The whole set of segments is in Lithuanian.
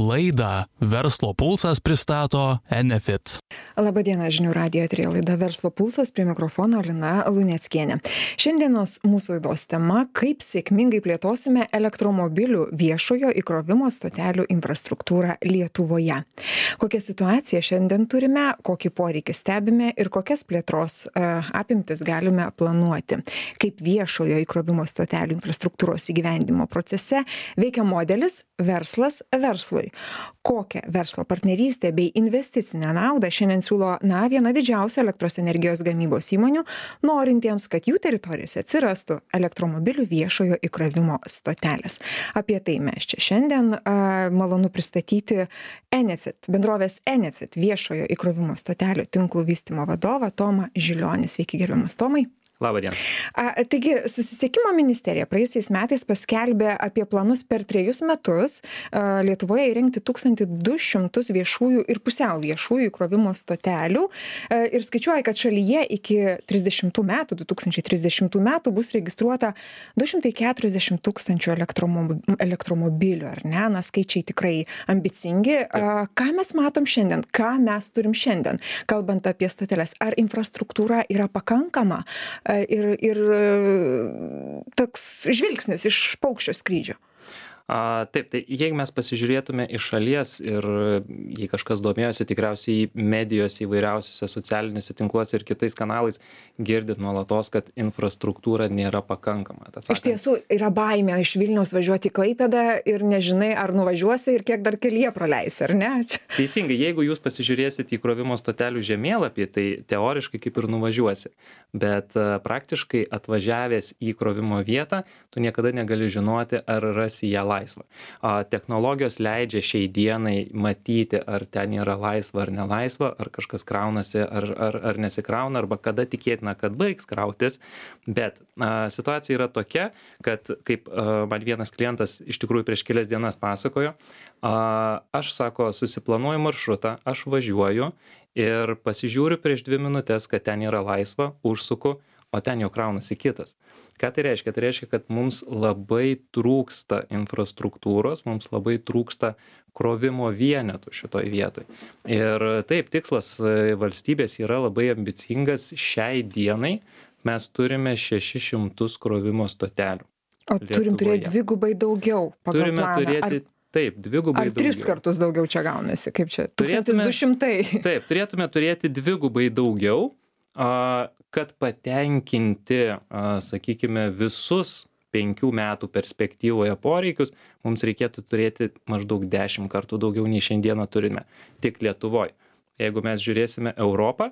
Laidą Verslo pulsas pristato Enefit. Labadiena, žinių radijo atrė laida Verslo pulsas prie mikrofono Lina Luneckienė. Šiandienos mūsų laidos tema - kaip sėkmingai plėtosime elektromobilių viešojo įkrovimo stotelių infrastruktūrą Lietuvoje. Kokią situaciją šiandien turime, kokį poreikį stebime ir kokias plėtros uh, apimtis galime planuoti. Kaip viešojo įkrovimo stotelių infrastruktūros įgyvendimo procese veikia modelis verslas verslui verslui kokią verslo partnerystę bei investicinę naudą šiandien siūlo na viena didžiausių elektros energijos gamybos įmonių norintiems kad jų teritorijose atsirastų elektromobilių viešojo įkrovimo stotelės. Apie tai mes čia šiandien a, malonu pristatyti enefit bendrovės enefit viešojo įkrovimo stotelių tinklų vystymo vadovą tomą žilionį. Sveiki gerbiamas tomai Labą dieną. A, taigi, susisiekimo ministerija praėjusiais metais paskelbė apie planus per trejus metus a, Lietuvoje įrengti 1200 viešųjų ir pusiau viešųjų įkrovimo stotelių a, ir skaičiuoja, kad šalyje iki 30 metų, 2030 metų bus registruota 240 tūkstančių elektromobilių, ar ne? Na, skaičiai tikrai ambicingi. A, ką mes matom šiandien? Ką mes turim šiandien, kalbant apie stoteles? Ar infrastruktūra yra pakankama? Ir, ir toks žvilgsnis iš paukščio skrydžio. A, taip, tai jeigu mes pasižiūrėtume iš šalies ir jei kažkas domėjosi tikriausiai medijose įvairiausiose socialinėse tinkluose ir kitais kanalais, girdit nuolatos, kad infrastruktūra nėra pakankama. Tas iš tiesų yra baimė iš Vilniaus važiuoti į Klaipėdą ir nežinai, ar nuvažiuosi ir kiek dar kelyje praleisi, ar ne? Teisingai, jeigu jūs pasižiūrėsite į krovimo stotelių žemėlapį, tai teoriškai kaip ir nuvažiuosi, bet praktiškai atvažiavęs į krovimo vietą, tu niekada negali žinoti, ar rasi ją laisvę laisva. A, technologijos leidžia šiai dienai matyti, ar ten yra laisva ar nelaisva, ar kažkas kraunasi, ar, ar, ar nesikrauna, arba kada tikėtina, kad baigs krautis. Bet a, situacija yra tokia, kad kaip man vienas klientas iš tikrųjų prieš kelias dienas pasakojo, a, aš sako, susiplanuoju maršrutą, aš važiuoju ir pasižiūriu prieš dvi minutės, kad ten yra laisva, užsuku, o ten jau kraunasi kitas ką tai reiškia tai reiškia kad mums labai trūksta infrastruktūros mums labai trūksta krovimo vienetų šitoj vietoj ir taip tikslas e, valstybės yra labai ambicingas šiai dienai mes turime šešis šimtus krovimo stotelių o turim turėt dvigubai daugiau pagal turime planą. turėti Taip, dvigubai Ar daugiau. tris kartus daugiau čia gaunasi, kaip čia? 1200. Taip, turėtume turėti dvigubai daugiau, kad patenkinti, sakykime, visus penkių metų perspektyvoje poreikius, mums reikėtų turėti maždaug dešimt kartų daugiau nei šiandieną turime. Tik Lietuvoje. Jeigu mes žiūrėsime Europą,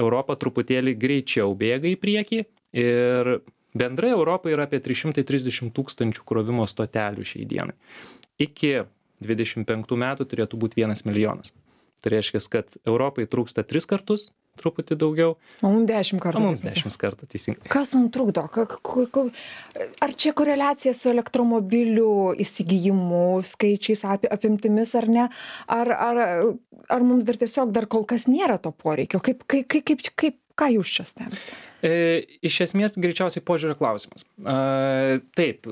Europa truputėlį greičiau bėga į priekį ir bendrai Europoje yra apie 330 tūkstančių krovimo stotelių šiai dienai. Iki 25 metų turėtų būti 1 milijonas. Tai reiškia, kad Europai trūksta 3 kartus, truputį daugiau. O mums dešimt kartų. O mums dešimt kartų, teisingai. Kas mums trukdo? Ar čia koreliacija su elektromobilių įsigijimu, skaičiais, apimtimis ar ne? Ar, ar, ar mums dar tiesiog dar kol kas nėra to poreikio? Kaip, kaip, kaip, kaip, kaip ką jūs čia stebite? E, iš esmės greičiausiai požiūrio klausimas. E, taip,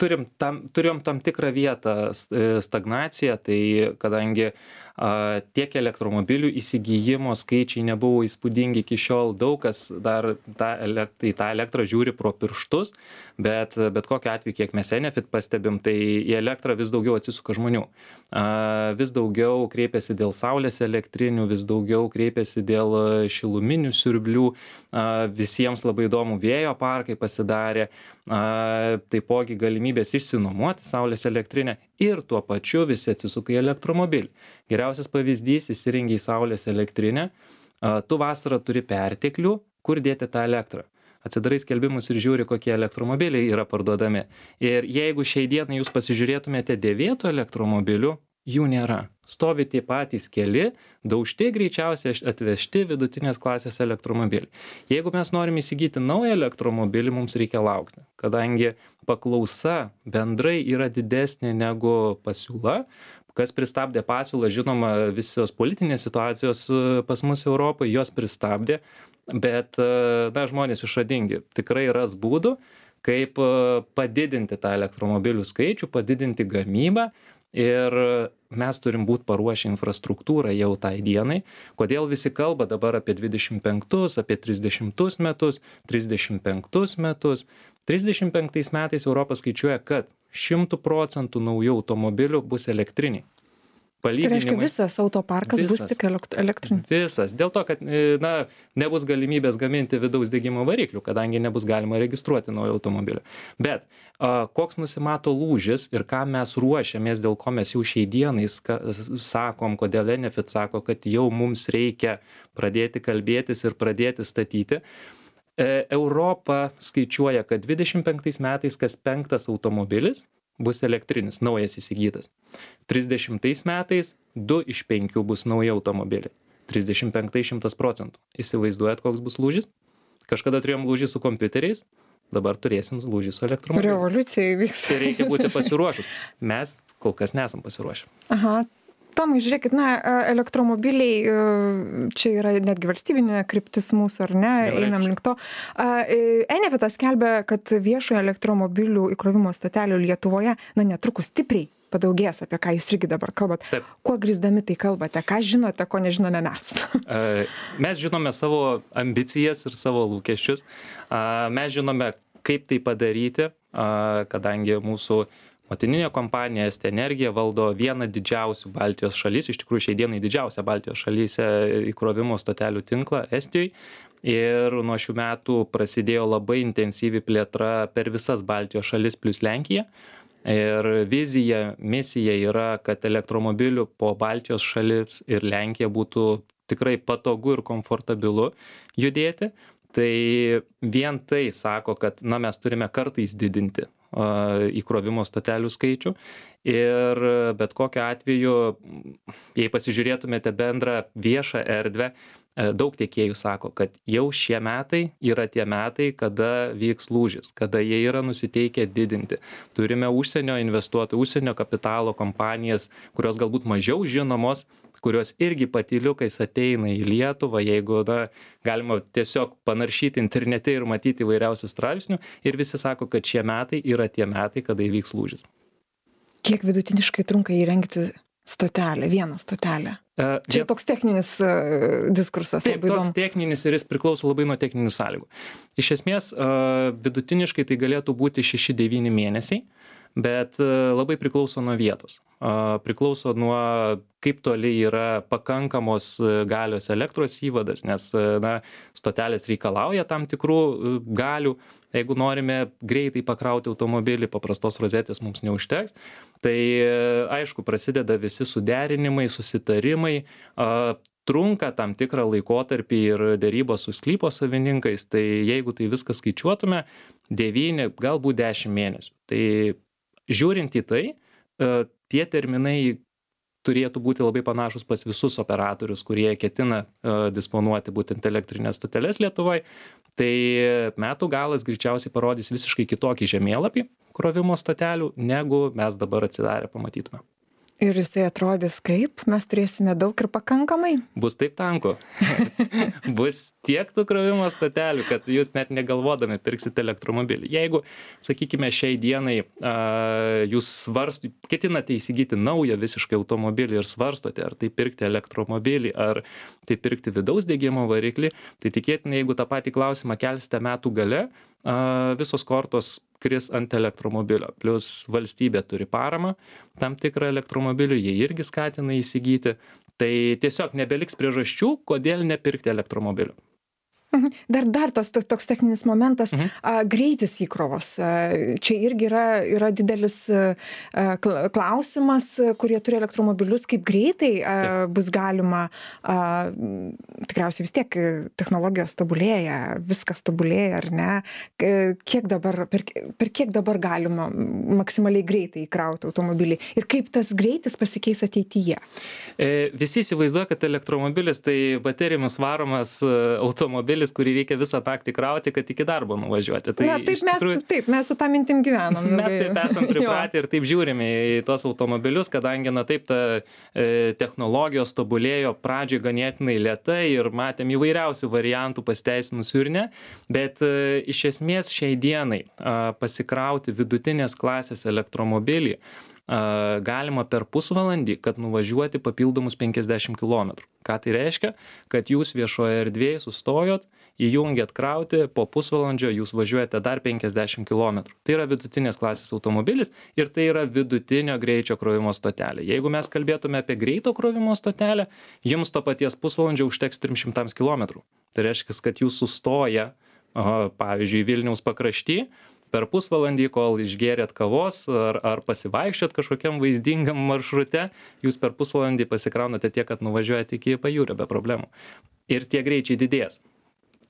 turim tam, turėjom tam tikrą vietą e, stagnaciją, tai kadangi a, tiek elektromobilių įsigijimo skaičiai nebuvo įspūdingi iki šiol, daug kas dar tą, elekt, į tą elektrą žiūri pro pirštus, bet bet kokiu atveju, kiek mes Enefit pastebim, tai į elektrą vis daugiau atsisuka žmonių. A, vis daugiau kreipiasi dėl saulės elektrinių, vis daugiau kreipiasi dėl šiluminių siurblių, a, visiems labai įdomu vėjo parkai pasidarė, a, taipogi galimybės išsinuomoti saulės elektrinę ir tuo pačiu visi atsisuka į elektromobilį. Geriausias pavyzdys - įsirengiai saulės elektrinę, tu vasarą turi perteklių, kur dėti tą elektrą. Atsidarai skelbimus ir žiūri, kokie elektromobiliai yra parduodami. Ir jeigu šiai dienai jūs pasižiūrėtumėte dėvėtų elektromobilių, jų nėra. Stovi tie patys keli, daužti greičiausiai atvežti vidutinės klasės elektromobiliai. Jeigu mes norim įsigyti naują elektromobilį, mums reikia laukti, kadangi paklausa bendrai yra didesnė negu pasiūla. Kas pristabdė pasiūlą, žinoma, visos politinės situacijos e, pas mus Europoje, jos pristabdė, bet, e, na, žmonės išradingi, tikrai ras būdų, kaip e, padidinti tą elektromobilių skaičių, padidinti gamybą ir mes turim būt paruošę infrastruktūrą jau tai dienai. Kodėl visi kalba dabar apie dvidešim penktus apie trisdešimtus metus trisdešim penktus metus trisdešim penktais metais europa skaičiuoja kad šimtu procentų naujų automobilių bus elektriniai Tai reiškia, visas autoparkas bus Visas. tik elekt- elektrinis. Visas. Dėl to, kad e, na, nebus galimybės gaminti vidaus degimo variklių, kadangi nebus galima registruoti naujo automobilio. Bet a, koks nusimato lūžis ir ką mes ruošiamės, dėl ko mes jau šiai dienai ska- sakom, kodėl Enefit sako, kad jau mums reikia pradėti kalbėtis ir pradėti statyti. E, Europa skaičiuoja, kad 25 metais kas penktas automobilis bus elektrinis, naujas įsigytas. 30 metais 2 iš 5 bus nauji automobiliai. 35 100 procentų. Įsivaizduojat, koks bus lūžis? Kažkada turėjom lūžį su kompiuteriais, dabar turėsim lūžį su elektromobiliais. Revoliucija įvyks. Tai reikia būti pasiruošus. Mes kol kas nesam pasiruošę. Aha. Tomai, žiūrėkit, na, e, elektromobiliai, e, čia yra netgi valstybinė kryptis mūsų, ar ne, einam link to. E, Enefitas skelbia, kad viešojo elektromobilių įkrovimo stotelių Lietuvoje, na, netrukus stipriai padaugės, apie ką jūs irgi dabar kalbat. Taip. Kuo grįsdami tai kalbate? Ką žinote, ko nežinome mes? Mes žinome savo ambicijas ir savo lūkesčius. Mes žinome, kaip tai padaryti, kadangi mūsų motininė kompanija Est Energija valdo vieną didžiausių Baltijos šalis, iš tikrųjų šiai dienai didžiausią Baltijos šalyse įkrovimo stotelių tinklą Estijoje. Ir nuo šių metų prasidėjo labai intensyvi plėtra per visas Baltijos šalis plus Lenkiją. Ir vizija, misija yra, kad elektromobilių po Baltijos šalis ir Lenkija būtų tikrai patogu ir komfortabilu judėti. Tai vien tai sako, kad na, mes turime kartais didinti įkrovimo stotelių skaičių. Ir bet kokiu atveju, jei pasižiūrėtumėte bendrą viešą erdvę, e, daug tiekėjų sako, kad jau šie metai yra tie metai, kada vyks lūžis, kada jie yra nusiteikę didinti. Turime užsienio investuotojų, užsienio kapitalo kompanijas, kurios galbūt mažiau žinomos, kurios irgi patyliukais ateina į Lietuvą, jeigu na, galima tiesiog panaršyti internete ir matyti įvairiausių straipsnių. Ir visi sako, kad šie metai yra tie metai, kada įvyks lūžis. Kiek vidutiniškai trunka įrengti stotelę, vieną stotelę? E, Čia toks techninis uh, diskursas. Taip, toks techninis ir jis priklauso labai nuo techninių sąlygų. Iš esmės, e, vidutiniškai tai galėtų būti 6-9 mėnesiai, bet e, labai priklauso nuo vietos. E, Priklauso nuo kaip toli yra pakankamos e, galios elektros įvadas, nes e, na, stotelės reikalauja tam tikrų galių. Jeigu norime greitai pakrauti automobilį, paprastos rozetės mums neužteks. Tai aišku, prasideda visi suderinimai, susitarimai. a, trunka tam tikrą laikotarpį ir dėrybos su sklypo savininkais, tai jeigu tai viską skaičiuotume, 9, galbūt 10 mėnesių. Tai žiūrint į tai, e, tie terminai turėtų būti labai panašus pas visus operatorius, kurie ketina e, disponuoti būtent elektrinės stoteles Lietuvoje. Tai metų galas greičiausiai parodys visiškai kitokį žemėlapį krovimo stotelių, negu mes dabar atsidarę pamatytume. Ir jisai atrodys kaip? Mes turėsime daug ir pakankamai? Bus taip tanku. Bus tiek tų krovimo stotelių, kad jūs net negalvodami pirksite elektromobilį. Jeigu, sakykime, šiai dienai a, jūs svarst, ketinate įsigyti naują visiškai automobilį ir svarstote, ar tai pirkti elektromobilį, ar tai pirkti vidaus degimo variklį, tai tikėtina, jeigu tą patį klausimą kelsite metų gale, a, visos kortos kris ant elektromobilio. Plus valstybė turi paramą tam tikrą elektromobilių, jie irgi skatina įsigyti. Tai tiesiog nebeliks priežasčių, kodėl nepirkti elektromobilių. Dar, dar tas to- toks techninis momentas, Mhm. a, greitis įkrovos. A, Čia irgi yra, yra didelis a, a, kl- klausimas, kurie turi elektromobilius, kaip greitai a, bus galima, a, tikriausiai vis tiek technologijos tobulėja, viskas tobulėja, ar ne? Kiek dabar, per, per kiek dabar galima maksimaliai greitai įkrauti automobilį ir kaip tas greitis pasikeis ateityje? E, Visi įsivaizduoja, kad elektromobilis tai baterijomis varomas e, automobilis, kurį reikia visą naktį krauti, kad iki darbo nuvažiuoti. Tai Na, taip mes, taip, mes su tą mintim gyvenam. Mes taip esam pripratę ir taip žiūrime į tuos automobilius, kadangi, na taip, ta e, technologijos tobulėjo pradžioj ganėtinai lietai ir matėm įvairiausių variantų pasteisinusių ir ne, bet e, iš esmės šiai dienai a, pasikrauti vidutinės klasės elektromobilį galima per pusvalandį, kad nuvažiuoti papildomus 50 km. Ką tai reiškia? Kad jūs viešoje erdvėje sustojot, įjungiat krauti, po pusvalandžio jūs važiuojate dar 50 km. Tai yra vidutinės klasės automobilis ir tai yra vidutinio greičio krovimo stotelė. Jeigu mes kalbėtume apie greito krovimo stotelę, jums to paties pusvalandžio užteks 300 km. Tai reiškia, kad jūs sustoja, pavyzdžiui, Vilniaus pakrašty, per pusvalandį, kol išgėrėt kavos ar, ar pasivaikščiot kažkokiam vaizdingam maršrute, jūs per pusvalandį pasikraunate tiek, kad nuvažiuojate iki pajūrio be problemų. Ir tie greičiai didės.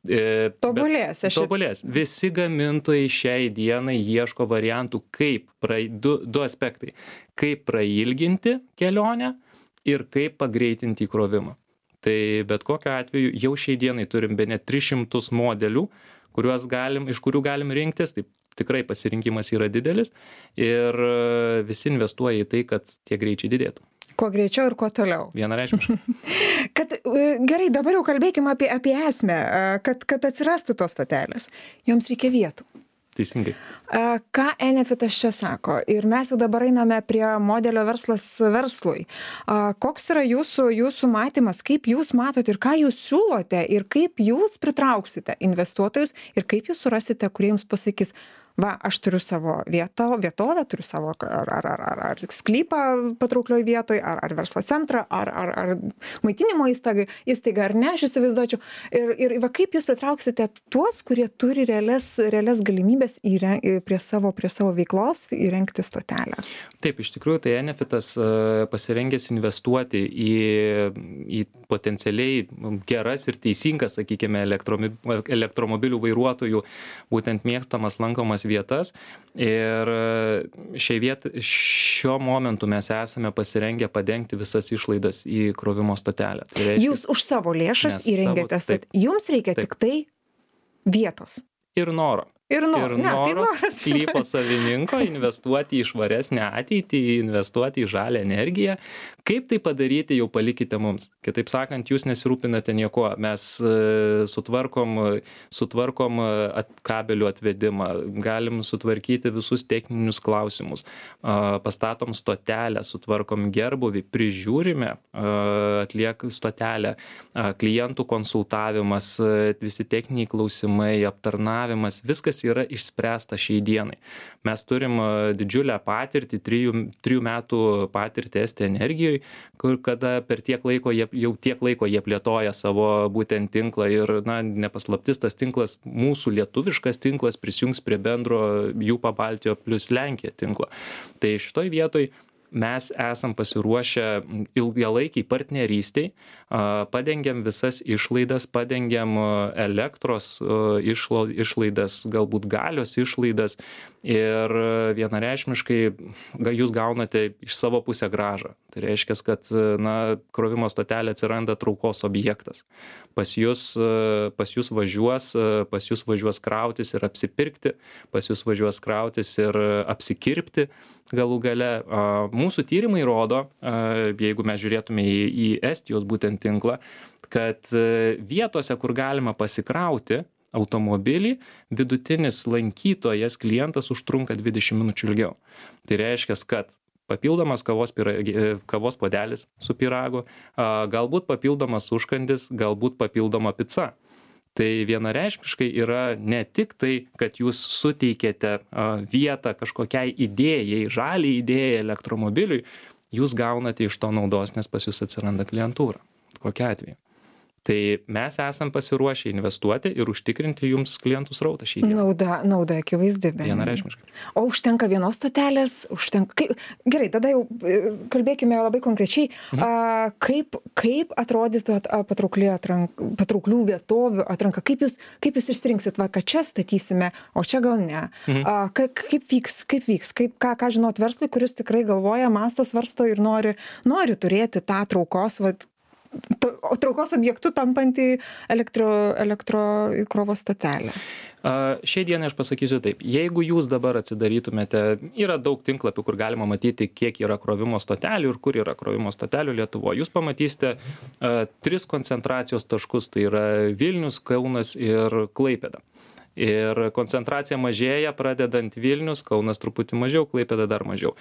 E, tobulės, aš. Tobulės. Visi gamintojai šiai dienai ieško variantų, kaip, pra, du, du aspektai, kaip prailginti kelionę ir kaip pagreitinti įkrovimą. Tai bet kokiu atveju jau šiai dienai turim be net 300 modelių, kuriuos galim, iš kurių galim rinktis, tai tikrai pasirinkimas yra didelis ir e, visi investuoja į tai, kad tie greičiai didėtų. Kuo greičiau ir kuo toliau. Vienareikšmiškai. kad e, gerai, dabar jau kalbėkime apie, apie esmę, e, kad, kad atsirastų tos statelės. Joms reikia vietų. Teisingai. Ką Enefitas čia sako? Ir mes jau dabar einame prie modelio verslas verslui. Koks yra jūsų, jūsų matymas, kaip jūs matote ir ką jūs siūlote ir kaip jūs pritrauksite investuotojus ir kaip jūs surasite, kurie jums pasakys, va aš turiu savo vietą vietovę turiu savo ar ar ar ar ar sklypą patrauklioj vietoj ar ar verslo centrą ar ar ar maitinimo įstaigą įstaigą ar ne aš įsivaizduočiau. Ir ir va kaip jūs pritrauksite tuos kurie turi realias realias galimybes įre prie savo prie savo veiklos įrengti stotelę? Taip iš tikrųjų tai enefitas pasirengęs investuoti į į potencialiai geras ir teisingas sakykime elektromi elektromobilių vairuotojų būtent mėgstamas lankomas vietas ir šiai viet šiuo momentu mes esame pasirengę padengti visas išlaidas į krovimo stotelę. Tai reiškia, Jūs už savo lėšas įrengėte, tad jums reikia taip. tik tai vietos. Ir noro ir, no, ir ne, tai noras tai sklypo savininko investuoti į švaresnę ateitį, investuoti į žalę energiją. Kaip tai padaryti, jau palikite mums. Kitaip sakant, jūs nesirūpinate nieko. Mes e, sutvarkom, sutvarkom at, kabelių atvedimą, galim sutvarkyti visus techninius klausimus, pastatom stotelę, sutvarkom gerbuvį, prižiūrime, atliek stotelę, klientų konsultavimas, visi techniniai klausimai, aptarnavimas, viskas viskas yra išspręsta šiai dienai. Mes turim didžiulę patirtį, trijų, trijų metų patirtį Esti energijoje, kur kada per tiek laiko jie, jau tiek laiko jie plėtoja savo būtent tinklą ir, na, nepaslaptis tas tinklas, mūsų lietuviškas tinklas prisijungs prie bendro jų pabaltijo plus Lenkija tinklo. Tai šitoj vietoj mes esam pasiruošę ilgalaikei partnerystei padengiam visas išlaidas padengiam elektros išlo išlaidas galbūt galios išlaidas ir vienareikšmiškai jūs gaunate iš savo pusę grąžą. Tai reiškias kad na krovimo stotelė atsiranda traukos objektas. Pas jus pas jus važiuos pas jus važiuos krautis ir apsipirkti pas jus važiuos krautis ir apsikirpti galų gale. Mūsų tyrimai rodo jeigu mes žiūrėtume į į estijos būtent būtent tinklą, kad e, vietose, kur galima pasikrauti automobilį, vidutinis lankytojas klientas užtrunka 20 minučių ilgiau. Tai reiškia, kad papildomas kavos, piragi, e, kavos podelis su piragu, galbūt papildomas užkandis, galbūt papildoma pica. Tai vienareiškiškai yra ne tik tai, kad jūs suteikėte vietą kažkokiai idėjai, žaliai idėjai elektromobiliui, jūs gaunate iš to naudos, nes pas jūs atsiranda klientūra kokiu atveju tai mes esam pasiruošę investuoti ir užtikrinti jums klientų srautą šiai dienai. Nauda, nauda akivaizdi. Vienareišmiškai. O užtenka vienos stotelės, užtenka. Kaip, gerai, tada jau e, kalbėkime labai konkrečiai, mhm. a, kaip, kaip atrodytų at, a, patraukli atrank, patrauklių vietovių atranka, kaip jūs, kaip jūs išsirinksit, va, kad čia statysime, o čia gal ne. Mhm. A, ka, kaip vyks, kaip vyks, kaip, ką, ką žinot verslui, kuris tikrai galvoja, masto svarsto ir nori, nori turėti tą traukos, va, traukos objektu tampanti elektro, elektro įkrovos stotelė? Šiai dienai aš pasakysiu taip, jeigu jūs dabar atsidarytumėte, yra daug tinklapių, kur galima matyti, kiek yra krovimo stotelių ir kur yra krovimo stotelių Lietuvoje. Jūs pamatysite uh, tris koncentracijos taškus, tai yra Vilnius, Kaunas ir Klaipėda. ir koncentracija mažėja pradedant vilnius kaunas truputį mažiau klaipėda dar mažiau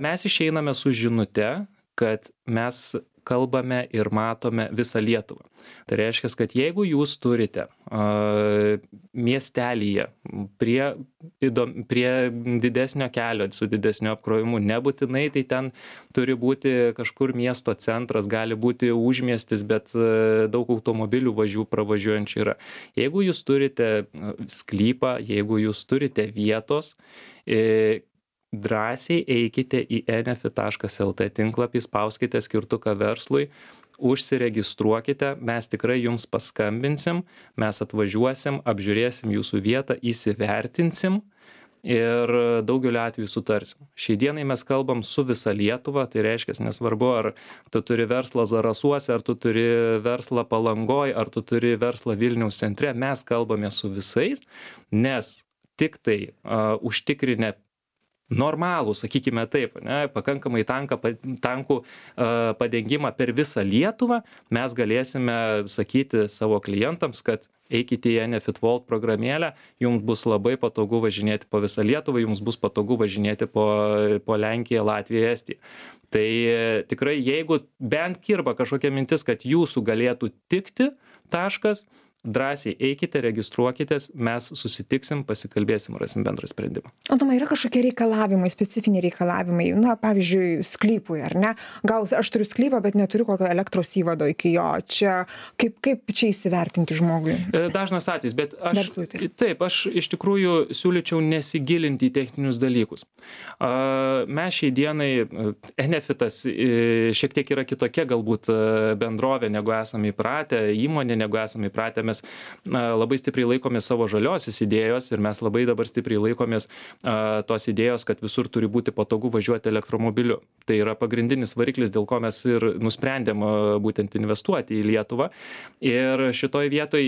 mes išeiname su žinute kad mes kalbame ir matome visą Lietuvą. Tai reiškia, kad jeigu jūs turite uh, miestelyje prie, įdom, prie didesnio kelio su didesniu apkrovimu, nebūtinai tai ten turi būti kažkur miesto centras, gali būti užmiestis, bet uh, daug automobilių važių pravažiuojančių yra. Jeigu jūs turite sklypą, jeigu jūs turite vietos, drąsiai eikite į enefit.lt tinklapį, spauskite skirtuką verslui, užsiregistruokite, mes tikrai jums paskambinsim, mes atvažiuosim, apžiūrėsim jūsų vietą, įsivertinsim ir daugeliu atveju sutarsim. Šiai dienai mes kalbam su visa Lietuva, tai reiškia, nesvarbu, ar tu turi verslą Zarasuose, ar tu turi verslą Palangoj, ar tu turi verslą Vilniaus centre, mes kalbame su visais, nes tik tai uh, užtikrinę normalų, sakykime taip, ne, pakankamai tanką, tankų padengimą per visą Lietuvą, mes galėsime sakyti savo klientams, kad eikite į Enefit Vault programėlę, jums bus labai patogu važinėti po visą Lietuvą, jums bus patogu važinėti po, po Lenkiją, Latviją, Estiją. Tai tikrai, jeigu bent kirba kažkokia mintis, kad jūsų galėtų tikti, taškas, drąsiai eikite registruokitės mes susitiksim pasikalbėsim rasim bendrą sprendimą. O tomai yra kažkokie reikalavimai specifiniai reikalavimai? Na pavyzdžiui sklypui ar ne? Gal aš turiu sklypą bet neturiu kokio elektros įvado iki jo. Čia kaip kaip čia įsivertinti žmogui? E, dažnas atvejis bet aš taip aš iš tikrųjų siūlyčiau nesigilinti į techninius dalykus. A mes šiai dienai e, enefitas e, šiek tiek yra kitokia galbūt bendrovė negu esame įpratę įmonė negu esame įpratę mes na, labai stipriai laikomės savo žaliosios idėjos ir mes labai dabar stipriai laikomės a, tos idėjos, kad visur turi būti patogu važiuoti elektromobiliu. Tai yra pagrindinis variklis, dėl ko mes ir nusprendėm a, būtent investuoti į Lietuvą. Ir šitoj vietoj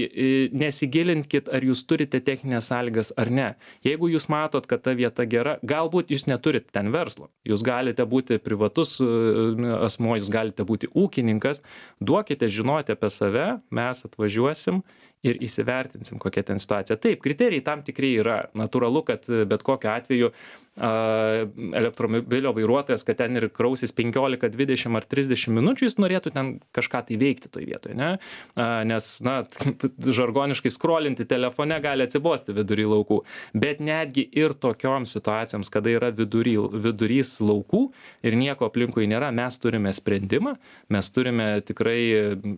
nesigilinkit, ar jūs turite techninės sąlygas ar ne. Jeigu jūs matot, kad ta vieta gera, galbūt jūs neturit ten verslo. Jūs galite būti privatus asmo, jūs galite būti ūkininkas, duokite žinoti apie save, mes atvažiuosim, ir įsivertinsim kokia ten situacija. Taip kriterijai tam tikri yra. Natūralu kad bet kokiu atveju elektromobilio vairuotojas kad ten ir krausis penkiolika dvidešim ar trisdešim minučių jis norėtų ten kažką tai veikti toj vietoj ane a nes na žargoniškai skrolinti telefone gali atsibosti vidury laukų. Bet netgi ir tokioms situacijoms kada yra vidury vidurys laukų ir nieko aplinkui nėra mes turime sprendimą mes turime tikrai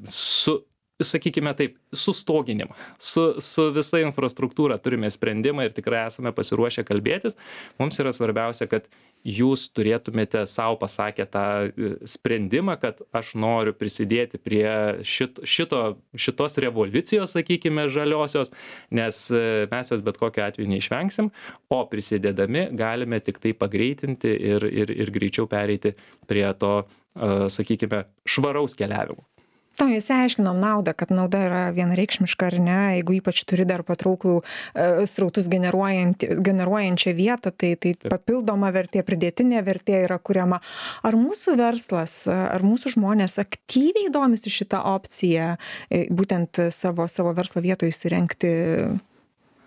su sakykime taip sustoginimą. Su su visa infrastruktūra turime sprendimą ir tikrai esame pasiruošę kalbėtis. Mums yra svarbiausia kad jūs turėtumėte sau pasakę tą e, sprendimą kad aš noriu prisidėti prie šit šito šitos revoliucijos sakykime žaliosios nes e, mes jos bet kokiu atveju neišvengsim o prisidėdami galime tiktai pagreitinti ir ir ir greičiau pereiti prie to e, sakykime švaraus keliavimo to išsiaiškinom naudą kad nauda yra vienareikšmiška ar ne? Jeigu ypač turi dar patrauklų e, srautus generuojantį generuojančią vietą tai tai papildoma vertė pridėtinė vertė yra kuriama. Ar mūsų verslas ar mūsų žmonės aktyviai domisi šita opcija e, būtent savo savo verslo vietoj įsirengti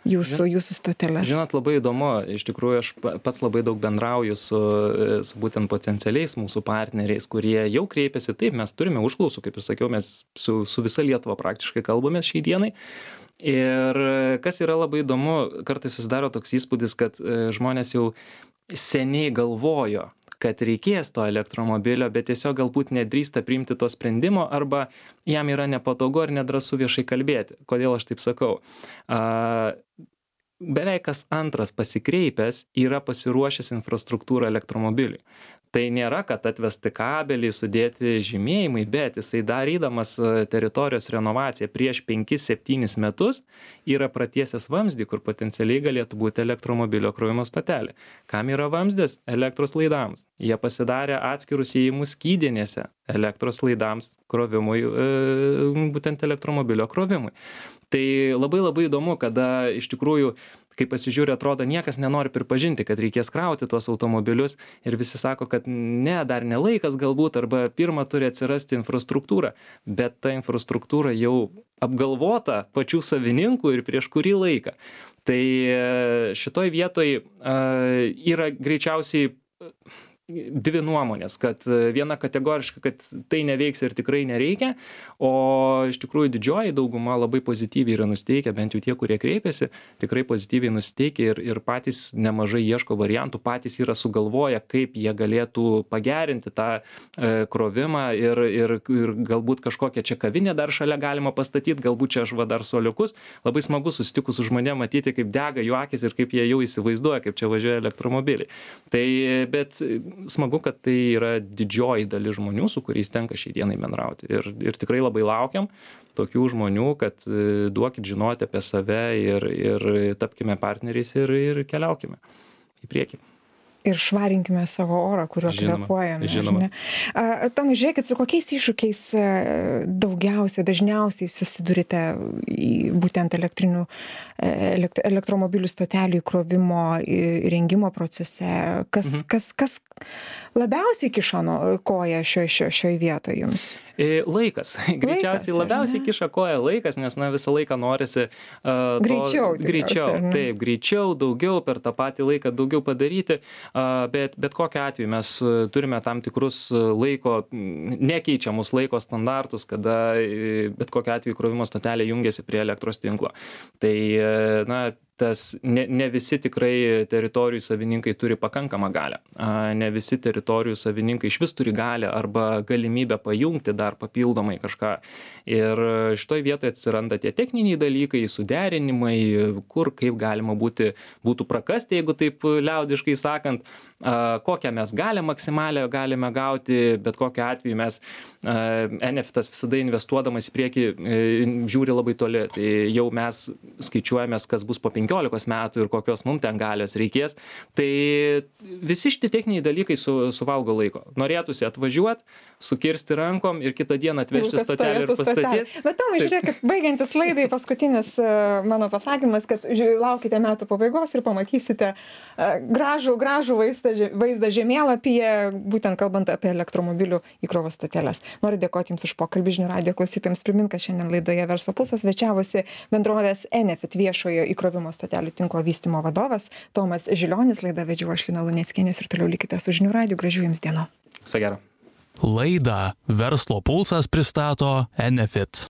jūsų jūsų stoteles. žinot labai įdomu iš tikrųjų aš pats labai daug bendrauju su su būtent potencialiais mūsų partneriais kurie jau kreipėsi taip mes turime užklausų kaip ir sakiau mes su su visa lietuva praktiškai kalbamės šiai dienai. Ir kas yra labai įdomu kartais susidaro toks įspūdis kad e, žmonės jau seniai galvojo kad reikės to elektromobilio bet tiesiog galbūt nedrįsta priimti to sprendimo arba jam yra nepatogu ar nedrąsu viešai kalbėti. Kodėl aš taip sakau? A beveik kas antras pasikreipęs yra pasiruošęs infrastruktūrą elektromobiliui. Tai nėra kad atvesti kabelį sudėti žymėjimai bet jisai darydamas e, teritorijos renovaciją prieš penkis septynis metus yra pratiesęs vamzdį kur potencialiai galėtų būti elektromobilio krovimo stotelė. Kam yra vamzdis? Elektros laidams. Jie pasidarė atskirus įėjimus skydinėse elektros laidams krovimui e, būtent elektromobilio krovimui tai labai labai įdomu kada iš tikrųjų kai pasižiūri atrodo niekas nenori pripažinti kad reikės krauti tuos automobilius ir visi sako kad ne dar ne laikas galbūt arba pirma turi atsirasti infrastruktūra. Bet ta infrastruktūra jau apgalvota pačių savininkų ir prieš kurį laiką. Tai šitoj vietoj yra greičiausiai dvi nuomonės kad viena kategoriška kad tai neveiks ir tikrai nereikia o iš tikrųjų didžioji dauguma labai pozityviai yra nusiteikę bent jau tie kurie kreipiasi tikrai pozityviai nusiteikę ir ir patys nemažai ieško variantų patys yra sugalvoję kaip jie galėtų pagerinti tą e, krovimą ir ir ir galbūt kažkokią čia kavinę dar šalia galima pastatyt galbūt čia aš va dar suoliukus. Labai smagu susitikus su žmonėm matyti kaip dega jų akys ir kaip jie jau įsivaizduoja kaip čia važiuoja elektromobiliai. Tai bet smagu kad tai yra didžioji dalis žmonių su kuriais tenka šiai dienai bendrauti. Ir ir tikrai labai laukiam tokių žmonių kad e, duokit žinoti apie save ir ir tapkime partneriais ir ir keliaukime į priekį ir švarinkime savo orą, kuriuo kvėpuojame. Žinoma. Tomai, žiūrėkit, su kokiais iššūkiais e, daugiausiai, dažniausiai susidurite būtent elektrinių, e, elektromobilių stotelių įkrovimo įrengimo procese. Kas, mhm. kas, kas labiausiai kiša koją šioje šio, šio vietoje jums? E, laikas. Greičiausiai laikas, labiausiai kiša koją laikas, nes na, visą laiką norisi uh, greičiau. To, greičiau, taip, greičiau, daugiau per tą patį laiką daugiau padaryti. Uh, bet bet kokiu atveju mes e, turime tam tikrus e, laiko nekeičiamus laiko standartus kada e, bet kokiu atveju įkrovimo stotelė jungiasi prie elektros tinklo. Tai na tas ne ne visi tikrai teritorijų savininkai turi pakankamą galią. A ne visi teritorijų savininkai išvis turi galią arba galimybę pajungti dar papildomai kažką. Ir šitoj vietoj atsiranda tie techniniai dalykai suderinimai kur kaip galima būti būtų prakasti jeigu taip liaudiškai sakant. A kokią mes galią maksimalią galime gauti bet kokiu atveju mes a eneftas visada investuodamas į priekį e, žiūri labai toli. Tai jau mes skaičiuojamės kas bus po penkių penkiolikos metų ir kokios mum ten galios reikės tai visi šitie techniniai dalykai su suvalgo laiko. Norėtųsi atvažiuot sukirsti rankom ir kitą dieną atvežti stotelę ir pastatyt. Bet tomai žiūrėkit baigiantis laidai paskutinis e, mano pasakymas kad laukite metų pabaigos ir pamatysite e, gražų gražų vaizdą vaizdą žemėlapyje būtent kalbant apie elektromobilių įkrovos stoteles. Noriu dėkoti jums už pokalbį žinių radijo klausytojams primint kad šiandien laidoje verslo pulsas svečiavosi bendrovės enefit viešojo įkrovimo stotelių tinklo vystymo vadovas tomas žilionis. Laidą vedžiau aš lina luneckienė ir toliau likite su žinių radiju. Gražių jums dienų. Viso gero. Laidą Verslo pulsas pristato Enefit.